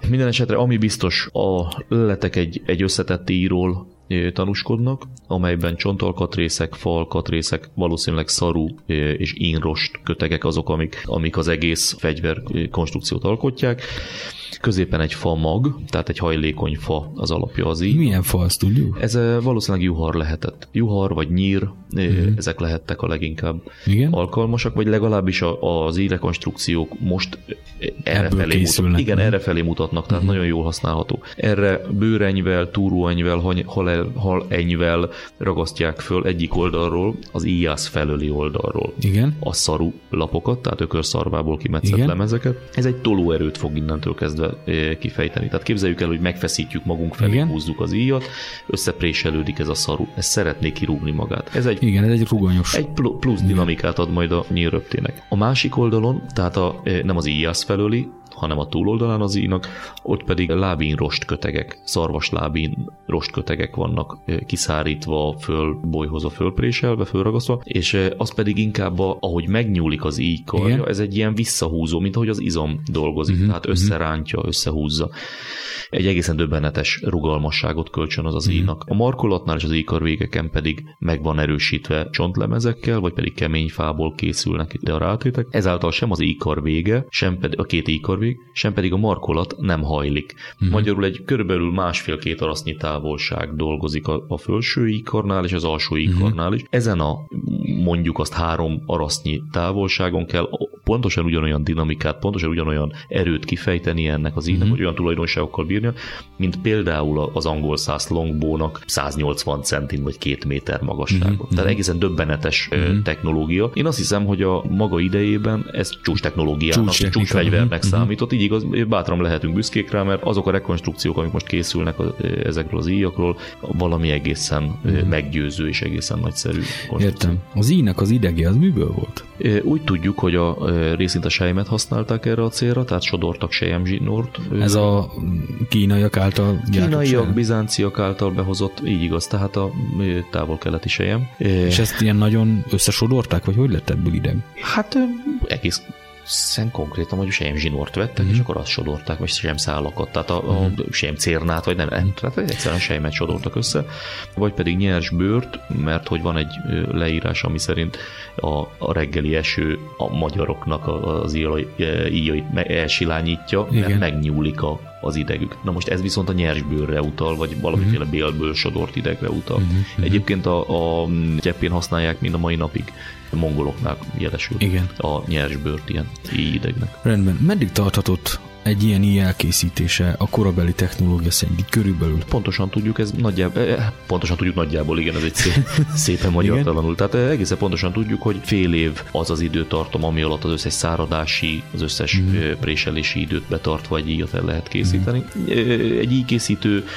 Minden esetre, ami biztos, a leletek egy, egy összetett íról tanúskodnak, amelyben csontalkatrészek, falkatrészek, valószínűleg szarú és inrost kötegek azok, amik, amik az egész fegyver konstrukciót alkotják középen egy fa mag, tehát egy hajlékony fa az alapja az így. Milyen fa, azt tudjuk? Ez valószínűleg juhar lehetett. Juhar vagy nyír, uh-huh. ezek lehettek a leginkább Igen? alkalmasak, vagy legalábbis az írekonstrukciók most erre felé mutatnak. Igen, erre felé mutatnak, tehát uh-huh. nagyon jól használható. Erre bőrenyvel, túróenyvel, hal, halenyvel ragasztják föl egyik oldalról, az íjász felőli oldalról. Igen. A szaru lapokat, tehát ökörszarvából kimetszett Igen. lemezeket. Ez egy tolóerőt fog innentől kezdve kifejteni. Tehát képzeljük el, hogy megfeszítjük magunk felé, Igen. húzzuk az íjat, összepréselődik ez a szaru. Ez szeretné kirúgni magát. Ez egy, Igen, ez egy ruganyos. Egy plusz dinamikát ad majd a nyílröptének. A másik oldalon, tehát a, nem az íjász felőli, hanem a túloldalán az ínak, ott pedig lábin rostkötegek, szarvaslábin rostkötegek vannak kiszárítva, fölbolyhozva, fölpréselve, fölragasztva, és az pedig inkább, a, ahogy megnyúlik az íj karja, ez egy ilyen visszahúzó, mint ahogy az izom dolgozik, uh-huh, tehát összerántja, összehúzza. Egy egészen döbbenetes rugalmasságot kölcsön az az uh-huh. íjnak. A markolatnál és az íjkar végeken pedig meg van erősítve csontlemezekkel, vagy pedig kemény fából készülnek ide a rátétek. Ezáltal sem az íjkar vége, sem pedig a két íjkar darabig, sem pedig a markolat nem hajlik. Uh-huh. Magyarul egy körülbelül másfél-két arasznyi távolság dolgozik a, a felső ikarnál és az alsó ikarnál is. Ezen a mondjuk azt három arasznyi távolságon kell pontosan ugyanolyan dinamikát, pontosan ugyanolyan erőt kifejteni ennek az ínek, uh-huh. hogy olyan tulajdonságokkal bírnia, mint például az angol száz longbónak 180 centin vagy két méter magasságot. Uh-huh. Tehát egészen döbbenetes uh-huh. technológia. Én azt hiszem, hogy a maga idejében ez csúcs technológiának, csúcs, csúcsfegyvernek uh-huh. Számított, így igaz, bátran lehetünk büszkék rá, mert azok a rekonstrukciók, amik most készülnek ezekről az íjakról, valami egészen uh-huh. meggyőző és egészen nagyszerű. Értem. Az íjnak az idege az miből volt? Úgy tudjuk, hogy a részint a sejmet használták erre a célra, tehát sodortak sejemzsinort. Ez a kínaiak által Kínaiak, bizánciak által behozott, így igaz, tehát a távol-keleti sejem. És ezt ilyen nagyon összesodorták, vagy hogy lett ebből ideg? Hát egész hiszen konkrétan hogy sem zsinort vettek, mm-hmm. és akkor azt sodorták, vagy sem szálakat, tehát a, a mm-hmm. sem cérnát, vagy nem, mm-hmm. tehát egyszerűen sejmet sodortak össze, vagy pedig nyers bőrt, mert hogy van egy leírás, ami szerint a, a reggeli eső a magyaroknak az íjait elsilányítja, Igen. mert megnyúlik a, az idegük. Na most ez viszont a nyersbőrre utal, vagy valamiféle uh-huh. bélből sodort idegre utal. Uh-huh. Egyébként a, a gyeppén használják mind a mai napig mongoloknál jelesül Igen. a nyersbőrt ilyen idegnek. Rendben. Meddig tarthatott egy ilyen ilyen elkészítése a korabeli technológia szerint körülbelül? Pontosan tudjuk, ez nagyjából, eh, pontosan tudjuk nagyjából, igen, ez egy szép, szépen magyartalanul. Tehát eh, egészen pontosan tudjuk, hogy fél év az az időtartom, ami alatt az összes száradási, az összes mm. préselési időt betartva egy íjat el lehet készíteni. Mm. Egy íjkészítő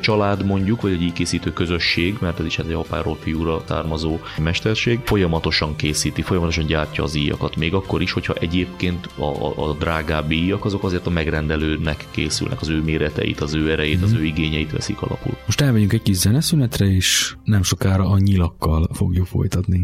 család mondjuk, vagy egy íjkészítő közösség, mert ez is egy apáról fiúra származó mesterség, folyamatosan készíti, folyamatosan gyártja az íjakat, még akkor is, hogyha egyébként a, a, a drágább íjak azok azért a megrendelőnek készülnek, az ő méreteit, az ő erejét, mm. az ő igényeit veszik alapul. Most elmegyünk egy kis zeneszünetre, és nem sokára a nyilakkal fogjuk folytatni.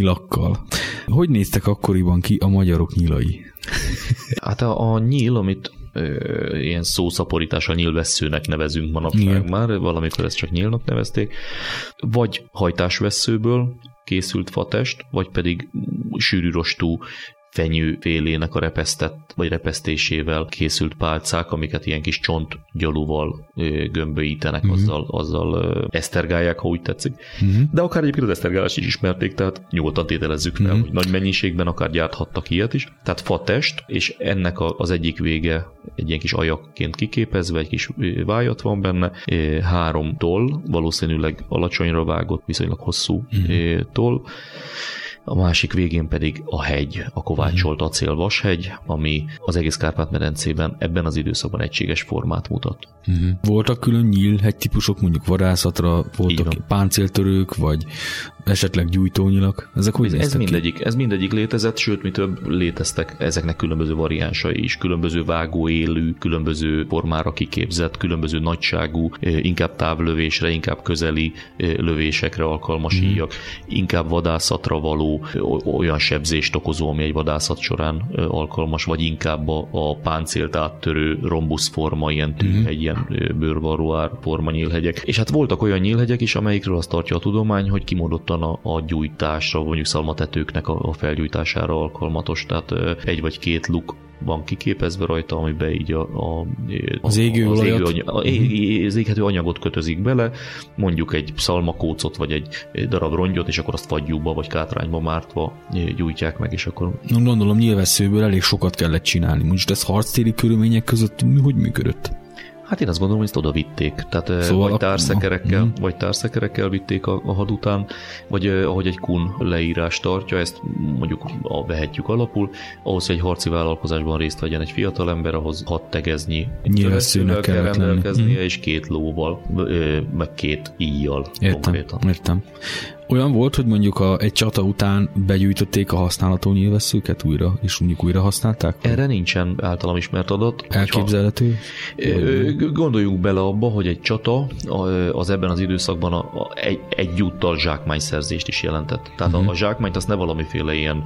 Nyilakkal. Hogy néztek akkoriban ki a magyarok nyilai? Hát a, a nyíl, amit ö, ilyen szószaporítással nyílvesszőnek nevezünk manapság Igen. már, valamikor ezt csak nyílnak nevezték, vagy hajtásvesszőből készült fatest, vagy pedig sűrű rostú fenyőfélének a repesztett, vagy repesztésével készült pálcák, amiket ilyen kis csontgyalúval gömböítenek, Mhm. uh-huh. azzal, azzal esztergálják, ha úgy tetszik. Uh-huh. De akár egyébként az esztergálást is ismerték, tehát nyugodtan tételezzük fel, Mhm. mm. hogy nagy mennyiségben akár gyárthattak ilyet is. Tehát fatest, és ennek az egyik vége egy ilyen kis ajakként kiképezve, egy kis vájat van benne, három toll, valószínűleg alacsonyra vágott, viszonylag hosszú mm. toll, a másik végén pedig a hegy, a kovácsolt acélvashegy, ami az egész Kárpát-medencében ebben az időszakban egységes formát mutat. Uh-huh. Voltak külön nyílhegy típusok, mondjuk vadászatra, voltak páncéltörők, vagy esetleg gyújtónyilak. Ezek hogy Ez, ez néztek ki? mindegyik, ez mindegyik létezett, sőt, mi több léteztek ezeknek különböző variánsai is, különböző vágóélű, különböző formára kiképzett, különböző nagyságú, eh, inkább távlövésre, inkább közeli eh, lövésekre alkalmas mm. íjak, inkább vadászatra való o- olyan sebzést okozó, ami egy vadászat során eh, alkalmas, vagy inkább a, a páncélt áttörő rombusz forma, ilyen Mhm. tű, egy ilyen eh, bőrvarruár forma nyílhegyek. És hát voltak olyan nyílhegyek is, amelyikről azt tartja a tudomány, hogy kimondottan a, a gyújtásra, mondjuk szalmatetőknek a, a felgyújtására alkalmatos, tehát egy vagy két luk van kiképezve rajta, amiben így a, a, Az égő az, égő, anya- a, é- az éghető anyagot kötözik bele, mondjuk egy szalmakócot, vagy egy darab rongyot, és akkor azt fagyúba vagy kátrányba mártva gyújtják meg, és akkor Gondolom nyilvesszőből elég sokat kellett csinálni. Most ez harctéri körülmények között hogy működött? Hát én azt gondolom, hogy ezt oda vitték. Tehát Szóval szóval vagy a- társzekerekkel, Mhm. vagy társzekerekkel vitték a, a had után, vagy eh, ahogy egy kun leírás tartja, ezt mondjuk a, vehetjük alapul, ahhoz, hogy egy harci vállalkozásban részt vegyen egy fiatal ember, ahhoz hat tegeznyi Nyilvesszőnek kell rendelkeznie, Mhm. és két lóval, ö, meg két íjjal Értem, konkrétan. értem. Olyan volt, hogy mondjuk a, egy csata után begyűjtötték a használható nyilvesszőket újra, és mondjuk újra használták? Erre nincsen általam ismert adat. hogyha- Elképzelhető? Gondoljunk bele abba, hogy egy csata az ebben az időszakban a, a, egy, egyúttal zsákmányszerzést is jelentett. Tehát uh-huh. a, zsákmányt azt ne valamiféle ilyen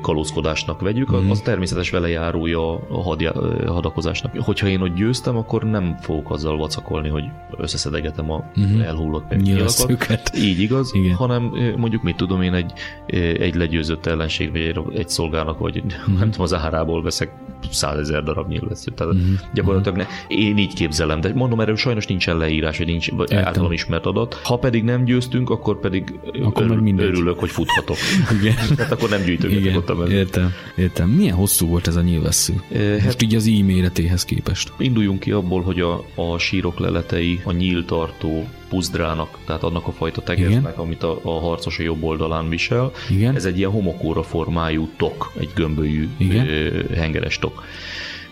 kalózkodásnak vegyük, uh-huh. az természetes velejárója a hadja, hadakozásnak. Hogyha én ott győztem, akkor nem fogok azzal vacakolni, hogy összeszedegetem a uh-huh. elhullott nyilakat. Így igaz, Igen. Igen. Hanem mondjuk mit tudom én egy, egy legyőzött ellenség, vagy egy, szolgának, vagy nem tudom, az árából veszek százezer darab nyilvesszőt. Tehát Mhm. gyakorlatilag ne, én így képzelem, de mondom, erről sajnos nincsen leírás, vagy nincs vagy Értem. általam ismert adat. Ha pedig nem győztünk, akkor pedig Akkor mindegy. örülök, hogy futhatok. Igen. Tehát akkor nem gyűjtögetek ott a mezőn. értem, értem. Milyen hosszú volt ez a nyilvessző? Hát Most így az i méretéhez képest. induljunk ki abból, hogy a, a sírok leletei a nyíltartó puzdrának, tehát annak a fajta tegeznek, amit a, a harcos a jobb oldalán visel. Igen? Ez egy ilyen homokóra formájú tok, egy gömbölyű Igen. ö, hengeres tok.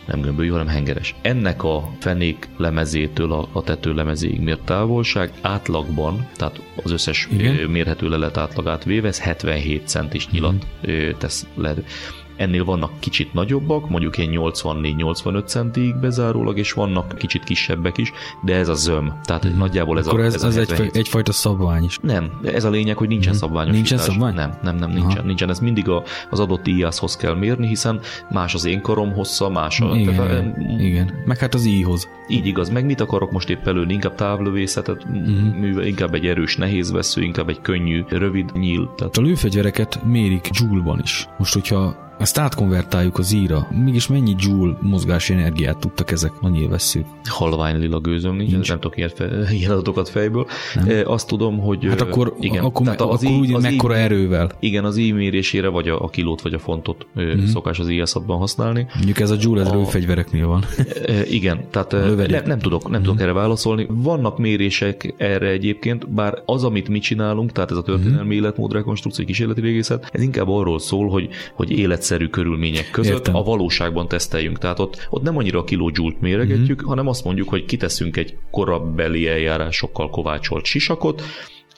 Nem gömbölyű, hanem hengeres. Ennek a fenék lemezétől a, a tető lemezéig mért távolság átlagban, tehát az összes Igen. mérhető lelet átlagát véve, ez 77 centis nyilat ö, tesz le. Ennél vannak kicsit nagyobbak, mondjuk ilyen 84-85 centig bezárólag, és vannak kicsit kisebbek is, de ez a zöm. Tehát mm. nagyjából ez Akkor a, ez, ez a ez egy, 77 egyfajta szabvány is. nem, ez a lényeg, hogy nincsen Mhm. szabványos. Nincsen szabvány? Nem, nem, nem, nincsen. Aha. nincsen. Ez mindig a, az adott íjászhoz kell mérni, hiszen más az én karom hossza, más a... Igen, tehát, igen. Meg hát az íhoz. Így igaz, meg mit akarok most épp előni? Inkább távlövészetet művel, inkább egy erős nehéz vesző, inkább egy könnyű, rövid nyíl. Tehát A lőfegyvereket mérik joule-ban is. Most, hogyha ezt átkonvertáljuk az íra, mégis mennyi joule mozgási energiát tudtak ezek a nyilvesszők? halvány lila gőzöm nincs, Nincs. nem tudok ilyen, fe, ilyen adatokat fejből. E, Azt tudom, hogy... Hát akkor, igen, akkor, tehát akkor í- úgy mekkora í- erővel? Igen, az íj ímérésére vagy a, a kilót vagy a fontot Mhm. uh-huh. szokás az íjászatban használni. Mondjuk ez a joule, ez A- lőfegyvereknél van. E, Igen, tehát e, lövedék. nem, tudok, nem tudok erre válaszolni. Vannak mérések erre egyébként, bár az, amit mi csinálunk, tehát ez a történelmi életmód rekonstrukció, kísérleti régészet, ez inkább arról szól, hogy, hogy életszerű körülmények között Értem. a valóságban teszteljünk. Tehát ott, ott nem annyira a kilójoule-t méregetjük, hanem azt mondjuk, hogy kiteszünk egy korabeli eljárásokkal kovácsolt sisakot,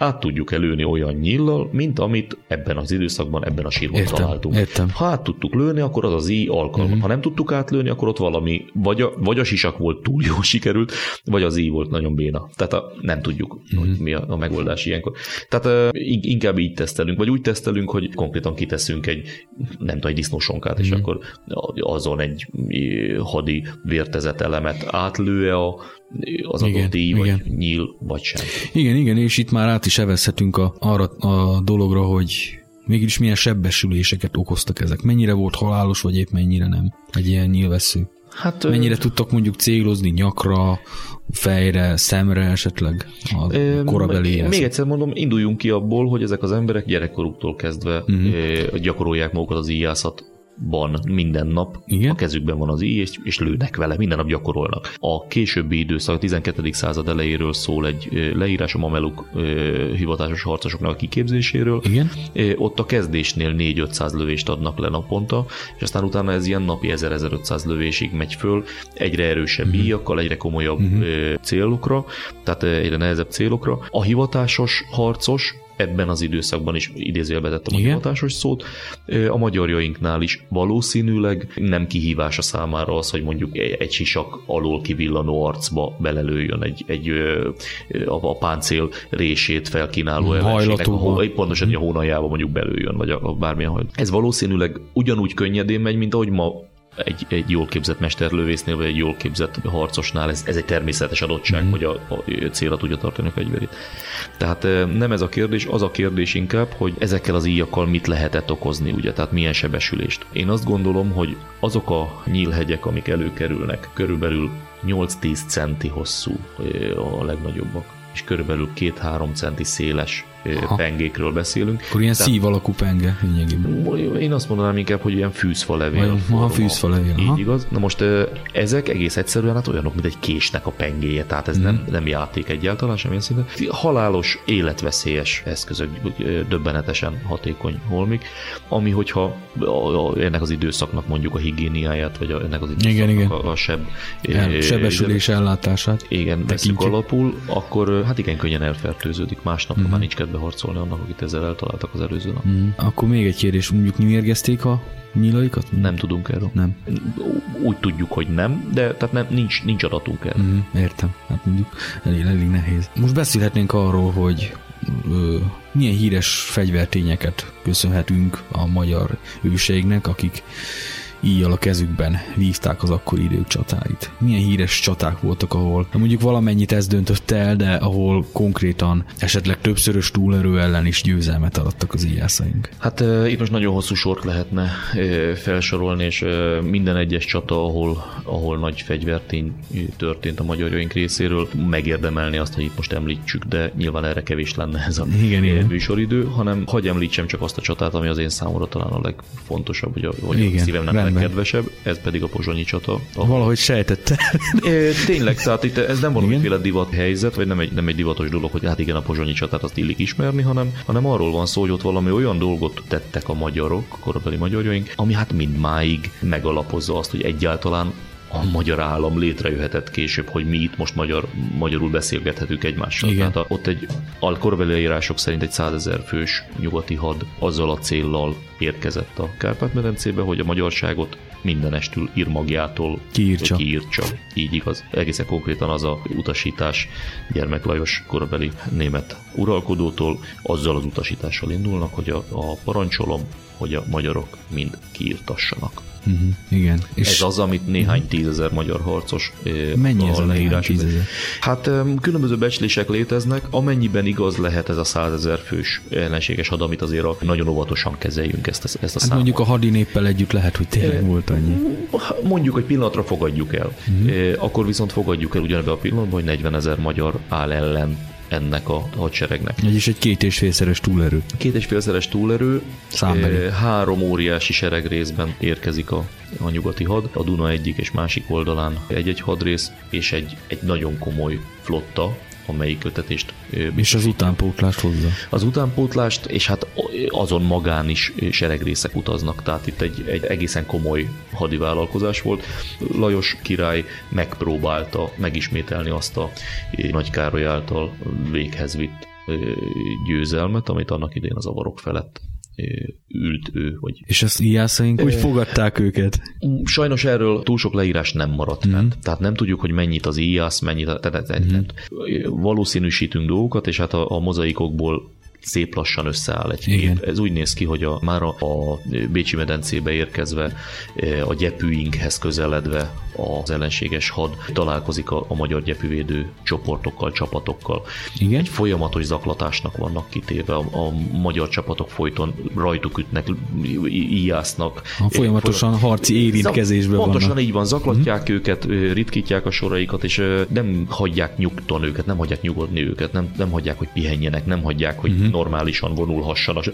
át tudjuk előni olyan nyillal, mint amit ebben az időszakban, ebben a sírban Értem, találtunk. értem. Ha át tudtuk lőni, akkor az az íj alkalmas. Mhm. Ha nem tudtuk átlőni, akkor ott valami, vagy a, vagy a sisak volt túl jól sikerült, vagy az íj volt nagyon béna. Tehát a, nem tudjuk, Mhm. hogy mi a, a megoldás ilyenkor. Tehát in- inkább így tesztelünk, vagy úgy tesztelünk, hogy konkrétan kiteszünk egy, nem tudom, egy disznósonkát, és Mhm. akkor azon egy hadi vértezet elemet átlő-e a, az Igen, adott íj, vagy igen. nyíl, vagy sem. Igen, igen, és itt már át is evezhetünk a, arra a dologra, hogy mégis milyen sebbesüléseket okoztak ezek. Mennyire volt halálos, vagy épp mennyire nem egy ilyen nyilvessző. Hát, ö, Mennyire tudtak mondjuk célozni nyakra, fejre, szemre esetleg a Ö, korabeli Még egyszer mondom, induljunk ki abból, hogy ezek az emberek gyerekkoruktól kezdve uh-huh. gyakorolják magukat az íjászat van minden nap, Igen. a kezükben van az íj, és, és lőnek vele, minden nap gyakorolnak. A későbbi időszak, a 12. század elejéről szól egy leírás a mameluk hivatásos harcosoknak a kiképzéséről. Igen? Ott a kezdésnél 4-500 lövést adnak le naponta, és aztán utána ez ilyen napi 1000-1500 lövésig megy föl, egyre erősebb uh-huh. íjakkal, egyre komolyabb uh-huh. célokra, tehát egyre nehezebb célokra. A hivatásos harcos ebben az időszakban is idézőjelbe tettem a hivatásos szót. A magyarjainknál is valószínűleg nem kihívása számára az, hogy mondjuk egy sisak alól kivillanó arcba belelőjön egy, egy a, a páncél rését felkínáló Mm, ellenségnek, pontosan hogy a hónaljába mondjuk belőjön, vagy a, a bármilyen hajt. Ez valószínűleg ugyanúgy könnyedén megy, mint ahogy ma egy, egy jól képzett mesterlövésznél, vagy egy jól képzett harcosnál ez, ez egy természetes adottság, mm. hogy a, a célra tudja tartani a fegyverét. Tehát eh, nem ez a kérdés, az a kérdés inkább, hogy ezekkel az íjakkal mit lehetett okozni, ugye, tehát milyen sebesülést. Én azt gondolom, hogy azok a nyílhegyek, amik előkerülnek, körülbelül 8-10 centi hosszú a legnagyobbak, és körülbelül 2-3 centi széles Aha. pengékről beszélünk. Akkor ilyen Tehát- szív alakú penge lényegében. én azt mondanám inkább, hogy ilyen fűzfa levél. Vagy- aha, forma. fűzfa levél, aha. Így igaz. Na most ezek egész egyszerűen hát olyanok, mint egy késnek a pengéje, tehát ez Mhm. nem, nem játék egyáltalán, semmilyen szinten. Halálos, életveszélyes eszközök, döbbenetesen hatékony holmik, ami hogyha ennek az időszaknak mondjuk a higiéniáját, vagy ennek az időszaknak Igen, igen. a, a seb, El, sebesülés ellátását. igen, veszük alapul, akkor hát igen könnyen elfertőződik. Másnap Mhm. már nincs kedve harcolni annak, akit ezzel eltaláltak az előző nap. Mm. Akkor még egy kérdés, mondjuk mérgezték a nyílaikat? Nem tudunk erről. Nem. Úgy tudjuk, hogy nem, de tehát nem, nincs, nincs adatunk erre. Mm, értem. Hát mondjuk elég, elég nehéz. Most beszélhetnénk arról, hogy ö, milyen híres fegyvertényeket köszönhetünk a magyar őseiknek, akik íjjal a kezükben vívták az akkori idők csatáit. Milyen híres csaták voltak, ahol mondjuk valamennyit ez döntötte el, de ahol konkrétan esetleg többszörös túlerő ellen is győzelmet arattak az íjászaink. Hát uh, itt most nagyon hosszú sort lehetne uh, felsorolni, és uh, minden egyes csata, ahol, ahol nagy fegyvertény történt a magyarjaink részéről, megérdemelni azt, hogy itt most említsük, de nyilván erre kevés lenne ez a Igen, igen. műsoridő, hanem hagyj említsem csak azt a csatát, ami az én számomra talán a legfontosabb, vagy a, vagy Igen, szívemnek a rendben. Legkedvesebb, ez pedig a pozsonyi csata. ahol Valahogy sejtette. É, Tényleg, tehát itt ez nem valamiféle divat helyzet, vagy nem egy, nem egy divatos dolog, hogy hát igen, a pozsonyi csatát azt illik ismerni, hanem, hanem arról van szó, hogy ott valami olyan dolgot tettek a magyarok, a korabeli magyarjaink, ami hát mindmáig megalapozza azt, hogy egyáltalán a magyar állam létrejöhetett később, hogy mi itt most magyar, magyarul beszélgethetünk egymással. Igen. Tehát ott egy a korabeli írások szerint egy százezer fős nyugati had azzal a céllal érkezett a Kárpát-medencébe, hogy a magyarságot mindenestül írmagjától Kiírtsa. kiírtsa. Így igaz. Egészen konkrétan az a utasítás Gyermek Lajos korabeli német uralkodótól azzal az utasítással indulnak, hogy a, a parancsolom, hogy a magyarok mind kiírtassanak. Uh-huh. Igen. És Ez az, amit néhány tízezer magyar harcos Mennyi ez a néhány leírás- tízezer? Hát különböző becslések léteznek, amennyiben igaz lehet ez a százezer fős ellenséges had, amit azért nagyon óvatosan kezeljünk ezt, ezt a Hát számot. mondjuk a hadinéppel együtt lehet, hogy tényleg volt annyi. Mondjuk, hogy pillanatra fogadjuk el. Uh-huh. Akkor viszont fogadjuk el ugyanebben a pillanatban, hogy 40 ezer magyar áll ellen ennek a hadseregnek. Vagyis egy két és félszeres túlerő. Két és félszeres túlerő, Számbeli. eh, három óriási sereg részben érkezik a, a nyugati had, a Duna egyik és másik oldalán egy-egy hadrész, és egy, egy nagyon komoly flotta, amelyik kötetést És az utánpótlást hozza. az utánpótlást, és hát azon magán is seregrészek utaznak, tehát itt egy, egy egészen komoly hadivállalkozás volt. Lajos király megpróbálta megismételni azt a Nagy Károly által véghez vitt győzelmet, amit annak idején az avarok felett ült ő. Vagy... És ezt ijászaink úgy fogadták őket? Sajnos erről túl sok leírás nem maradt mm. fent. Tehát nem tudjuk, hogy mennyit az ijász, mennyit, tehát, mm. valószínűsítünk dolgokat, és hát a, a mozaikokból szép lassan összeáll egy Igen. kép. Ez úgy néz ki, hogy a, már a, a Bécsi medencébe érkezve, e, a gyepűinkhez közeledve az ellenséges had találkozik a, a magyar gyepűvédő csoportokkal, csapatokkal. Igen? Egy folyamatos zaklatásnak vannak kitéve, a, a magyar csapatok folyton rajtuk ütnek, íjásznak. A folyamatosan folyam... harci érintkezésben vannak. Pontosan így van, zaklatják uh-huh. őket, ritkítják a soraikat, és nem hagyják nyugton őket, nem hagyják nyugodni őket, nem, nem hagyják, hogy pihenjenek, nem hagyják, hogy uh-huh normálisan vonulhassanak.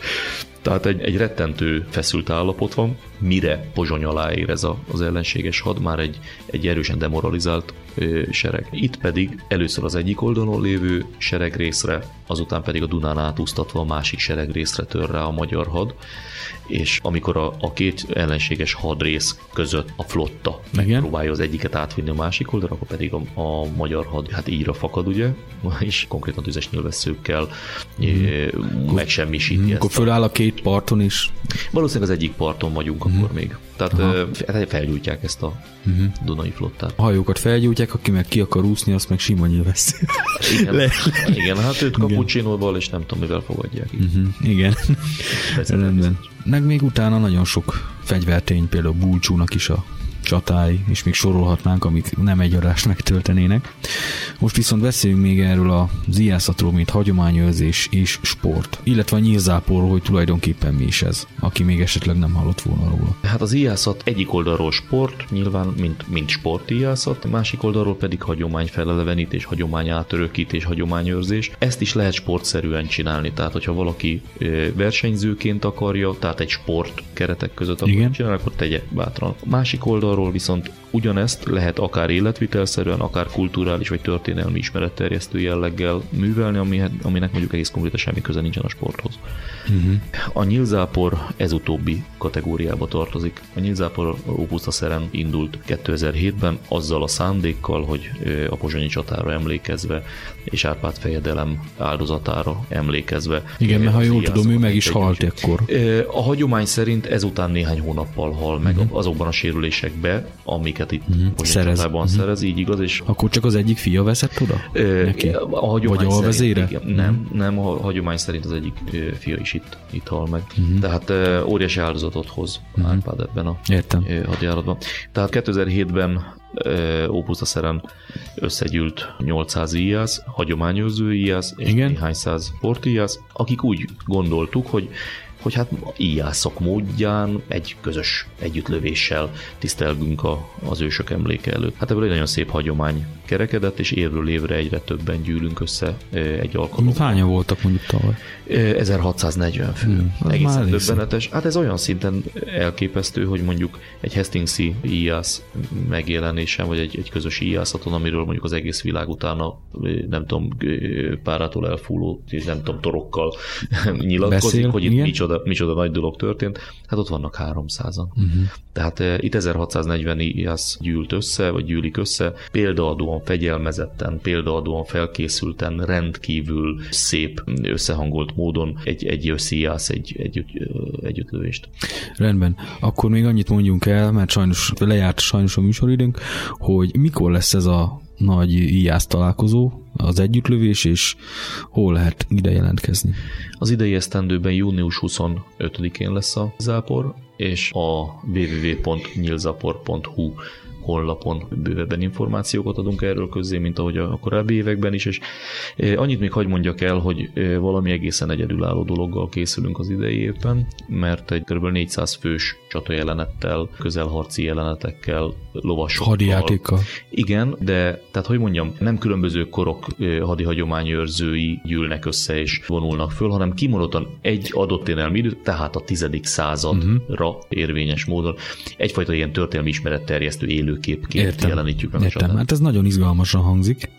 Tehát egy, egy rettentő feszült állapot van, mire Pozsony alá ér ez a, az ellenséges had, már egy, egy erősen demoralizált ö, sereg. Itt pedig először az egyik oldalon lévő sereg részre, azután pedig a Dunán átúztatva a másik sereg részre tör rá a magyar had, és amikor a, a két ellenséges hadrész között a flotta Igen. megpróbálja az egyiket átvinni a másik oldalra, akkor pedig a, a magyar had hát íra fakad, ugye, és konkrétan tüzes nyilvesszőkkel mm. megsemmisíti mm. ezt. Akkor föláll a két parton is? Valószínűleg az egyik parton vagyunk mm. akkor még. Tehát Aha. felgyújtják ezt a uh-huh. Dunai flottát. A hajókat felgyújtják, aki meg ki akar úszni, azt meg sima nyilvesz. Igen, Le. igen hát őt kapucsinóval, és nem tudom, mivel fogadják. Uh-huh. Igen. Rendben. Meg még utána nagyon sok fegyvertény, például Bulcsúnak is a csatái, és még sorolhatnánk, amik nem egy adást megtöltenének. Most viszont beszéljünk még erről a ziászatról, mint hagyományőrzés és sport, illetve a nyílzáporról, hogy tulajdonképpen mi is ez, aki még esetleg nem hallott volna róla. Hát az ijászat egyik oldalról sport, nyilván mint, mint sport ijászat, a másik oldalról pedig hagyomány felelevenítés, hagyomány átörökítés, hagyományőrzés. Ezt is lehet sportszerűen csinálni, tehát hogyha valaki versenyzőként akarja, tehát egy sport keretek között akarja csinálni, akkor tegye bátran. Másik oldalról oldalról viszont ugyanezt lehet akár életvitelszerűen, akár kulturális vagy történelmi ismeretterjesztő jelleggel művelni, aminek mondjuk egész konkrétan semmi köze nincsen a sporthoz. Uh-huh. A nyilzápor ez utóbbi kategóriába tartozik. A nyilzápor Ópuszta Szeren indult 2007-ben azzal a szándékkal, hogy a pozsonyi csatára emlékezve és Árpád fejedelem áldozatára emlékezve. Igen, mert ha jól tudom, ő meg is halt ekkor. A hagyomány szerint ezután néhány hónappal hal meg uh-huh. azokban a sérülésekbe, amiket itt uh-huh. Szerez. Uh-huh. szerez, így igaz. És Akkor csak az egyik fia veszett oda? Neki? A hagyomány Vagy a igen, nem, nem, a hagyomány szerint az egyik fia is itt, itt hal meg. Uh-huh. Tehát óriási áldozatot hoz uh-huh. Árpád ebben a Értem. hadjáratban. Tehát 2007-ben Opus Szeren összegyűlt 800 íjász, hagyományőrző íjász és Igen? néhány száz portíjász, akik úgy gondoltuk, hogy hogy hát íjászok módján egy közös együttlövéssel tisztelgünk a, az ősök emléke előtt. Hát ebből egy nagyon szép hagyomány kerekedett, és évről évre egyre többen gyűlünk össze egy alkalommal. Hányan voltak mondjuk tavaly? 1640 fő. Hmm, Egészen döbbenetes. Hát ez olyan szinten elképesztő, hogy mondjuk egy Hastingsi íjász megjelenésen, vagy egy, egy közös íjászaton, amiről mondjuk az egész világ utána nem tudom, párától elfúló, nem tudom, torokkal nyilatkozik, Beszél, hogy itt micsoda, micsoda nagy dolog történt. Hát ott vannak 300-an. Uh-huh. Tehát e, itt 1640 íjász gyűlt össze, vagy gyűlik össze, példaadóan példaadóan fegyelmezetten, példaadóan felkészülten, rendkívül szép, összehangolt módon egy, egy összijász egy, egy, együttlövést. Rendben. Akkor még annyit mondjunk el, mert sajnos lejárt sajnos a műsoridőnk, hogy mikor lesz ez a nagy íjász találkozó, az együttlövés, és hol lehet ide jelentkezni? Az idei esztendőben június 25-én lesz a zápor, és a www.nyilzapor.hu honlapon bővebben információkat adunk erről közzé, mint ahogy a korábbi években is, és e, annyit még hagyd mondjak el, hogy e, valami egészen egyedülálló dologgal készülünk az idei évben, mert egy kb. 400 fős csatajelenettel, közelharci jelenetekkel, lovasokkal. Hadijátékkal. Igen, de tehát hogy mondjam, nem különböző korok e, hadihagyományőrzői gyűlnek össze és vonulnak föl, hanem kimondottan egy adott érelmi idő, tehát a tizedik századra uh-huh. érvényes módon egyfajta ilyen történelmi ismeretterjesztő élő jövőképként Értem. jelenítjük meg Értem. Hát ez nagyon izgalmasan hangzik.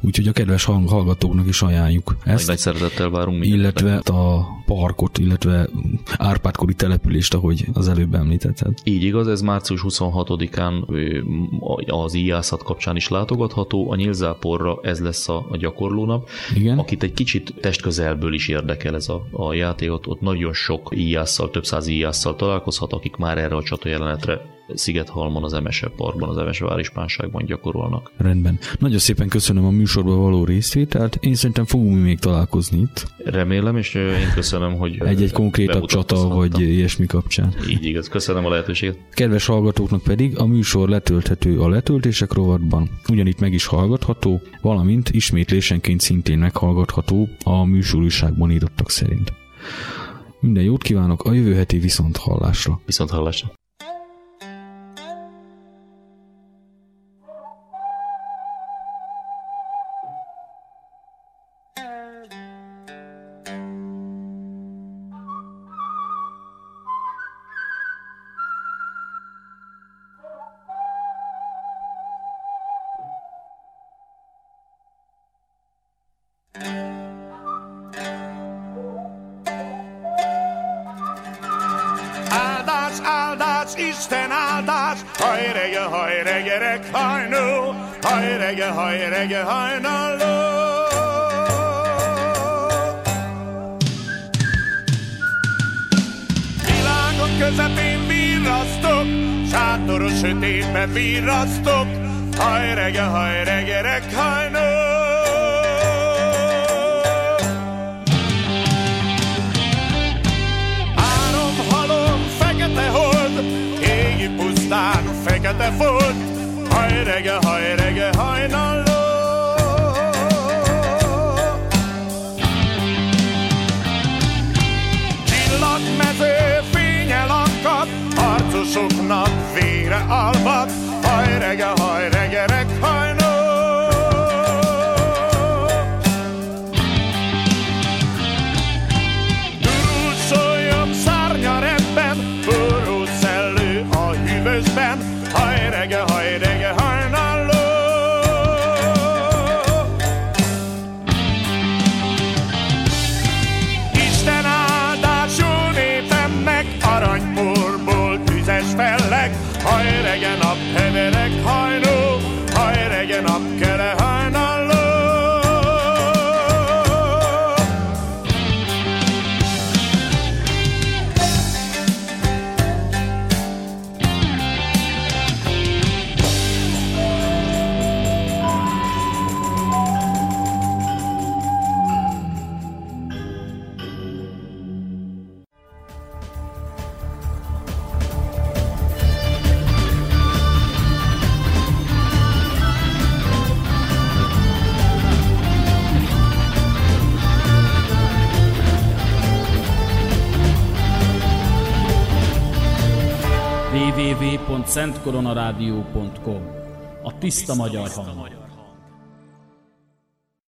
Úgyhogy a kedves hallgatóknak is ajánljuk ezt. Nagy, nagy szeretettel várunk Illetve a parkot, illetve Árpádkori települést, ahogy az előbb említetted. Így igaz, ez március 26-án az íjászat kapcsán is látogatható. A nyílzáporra ez lesz a, a gyakorlónap. Igen. Akit egy kicsit testközelből is érdekel ez a, a játék, ott, ott nagyon sok íjásszal, több száz íjásszal találkozhat, akik már erre a csata jelenetre Szigethalmon, az Emese Parkban, az Emese Várispánságban gyakorolnak. Rendben. Nagyon szépen köszönöm a műsorba való részvételt. Én szerintem fogunk még találkozni itt. Remélem, és én köszönöm, hogy egy-egy konkrétabb csata, vagy ilyesmi kapcsán. Így igaz. Köszönöm a lehetőséget. Kedves hallgatóknak pedig a műsor letölthető a letöltések rovatban, ugyanitt meg is hallgatható, valamint ismétlésenként szintén meghallgatható a műsorúságban írottak szerint. Minden jót kívánok a jövő heti viszont hallásra. Regge hajnalló. Világok közepén virrasztok, sátoros sötétbe virrasztok, hajrege, hajrege, reghajnó. Pusztán, fekete folt, hajrege, hajrege, hajnalló. www.szentkoronarádió.com A tiszta magyar hang.